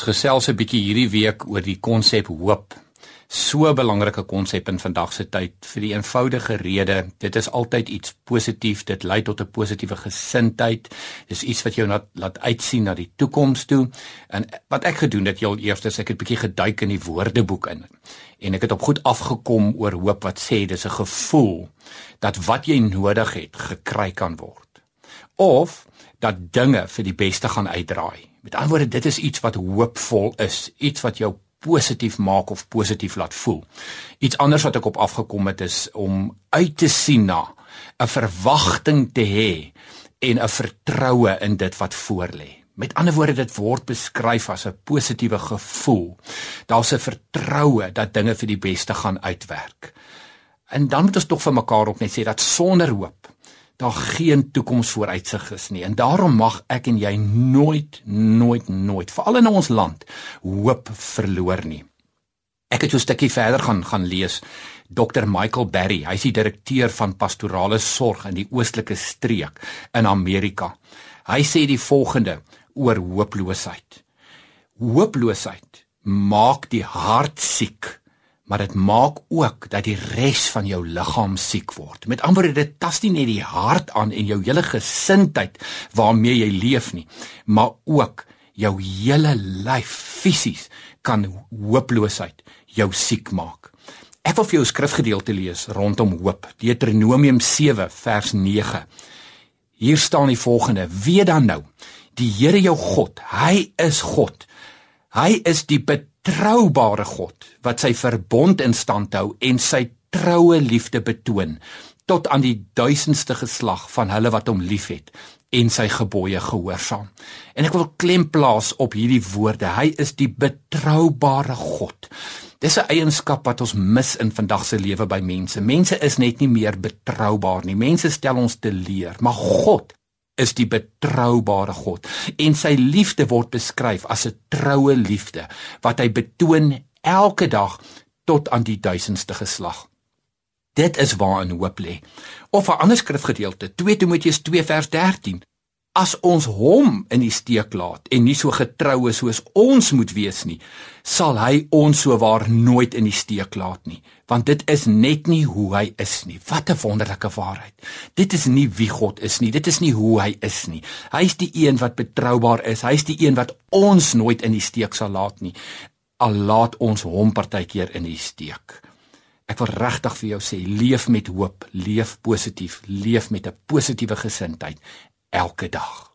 Ons gesels 'n bietjie hierdie week oor die konsep hoop. So 'n belangrike konsep in vandag se tyd vir die eenvoudige rede, dit is altyd iets positief, dit lei tot 'n positiewe gesindheid. Dis iets wat jou laat laat uitsien na die toekoms toe. En wat ek gedoen het heel eers ek het 'n bietjie geduik in die woordeboek in. En ek het op goed afgekom oor hoop wat sê dis 'n gevoel dat wat jy nodig het gekry kan word. Of dat dinge vir die beste gaan uitdraai. Met ander woorde, dit is iets wat hoopvol is, iets wat jou positief maak of positief laat voel. Iets anders wat ek op afgekom het is om uit te sien na 'n verwagting te hê en 'n vertroue in dit wat voorlê. Met ander woorde, dit word beskryf as 'n positiewe gevoel. Daar's 'n vertroue dat dinge vir die beste gaan uitwerk. En dan moet ons tog vir mekaar ook net sê dat sonder hoop daar geen toekomsvooruitsig is nie en daarom mag ek en jy nooit nooit nooit veral in ons land hoop verloor nie. Ek het so 'n stukkie verder gaan gaan lees. Dr Michael Barry, hy is die direkteur van pastorale sorg in die oostelike streek in Amerika. Hy sê die volgende oor hooploosheid. Hooploosheid maak die hart siek maar dit maak ook dat die res van jou liggaam siek word. Met ander woorde, dit tas nie net die hart aan en jou hele gesindheid waarmee jy leef nie, maar ook jou hele lyf fisies kan hooploosheid jou siek maak. Ek wil vir jou 'n skrifgedeelte lees rondom hoop. Deuteronomium 7 vers 9. Hier staan die volgende: Weet dan nou, die Here jou God, hy is God. Hy is die betroubare God wat sy verbond in stand hou en sy troue liefde betoon tot aan die duisendste geslag van hulle wat hom liefhet en sy gebooie gehoorsaam. En ek wil klem plaas op hierdie woorde. Hy is die betroubare God. Dis 'n eienskap wat ons mis in vandag se lewe by mense. Mense is net nie meer betroubaar nie. Mense stel ons te leer, maar God is die betroubare God en sy liefde word beskryf as 'n troue liefde wat hy betoon elke dag tot aan die duisendste geslag. Dit is waarin hoop lê. Of 'n ander skrifgedeelte, 2 Timoteus 2 vers 13. As ons hom in die steek laat en nie so getrou is soos ons moet wees nie, sal hy ons sowaar nooit in die steek laat nie, want dit is net nie hoe hy is nie. Wat 'n wonderlike waarheid. Dit is nie wie God is nie, dit is nie hoe hy is nie. Hy is die een wat betroubaar is. Hy is die een wat ons nooit in die steek sal laat nie. Al laat ons hom partykeer in die steek. Ek wil regtig vir jou sê, leef met hoop, leef positief, leef met 'n positiewe gesindheid elke dag.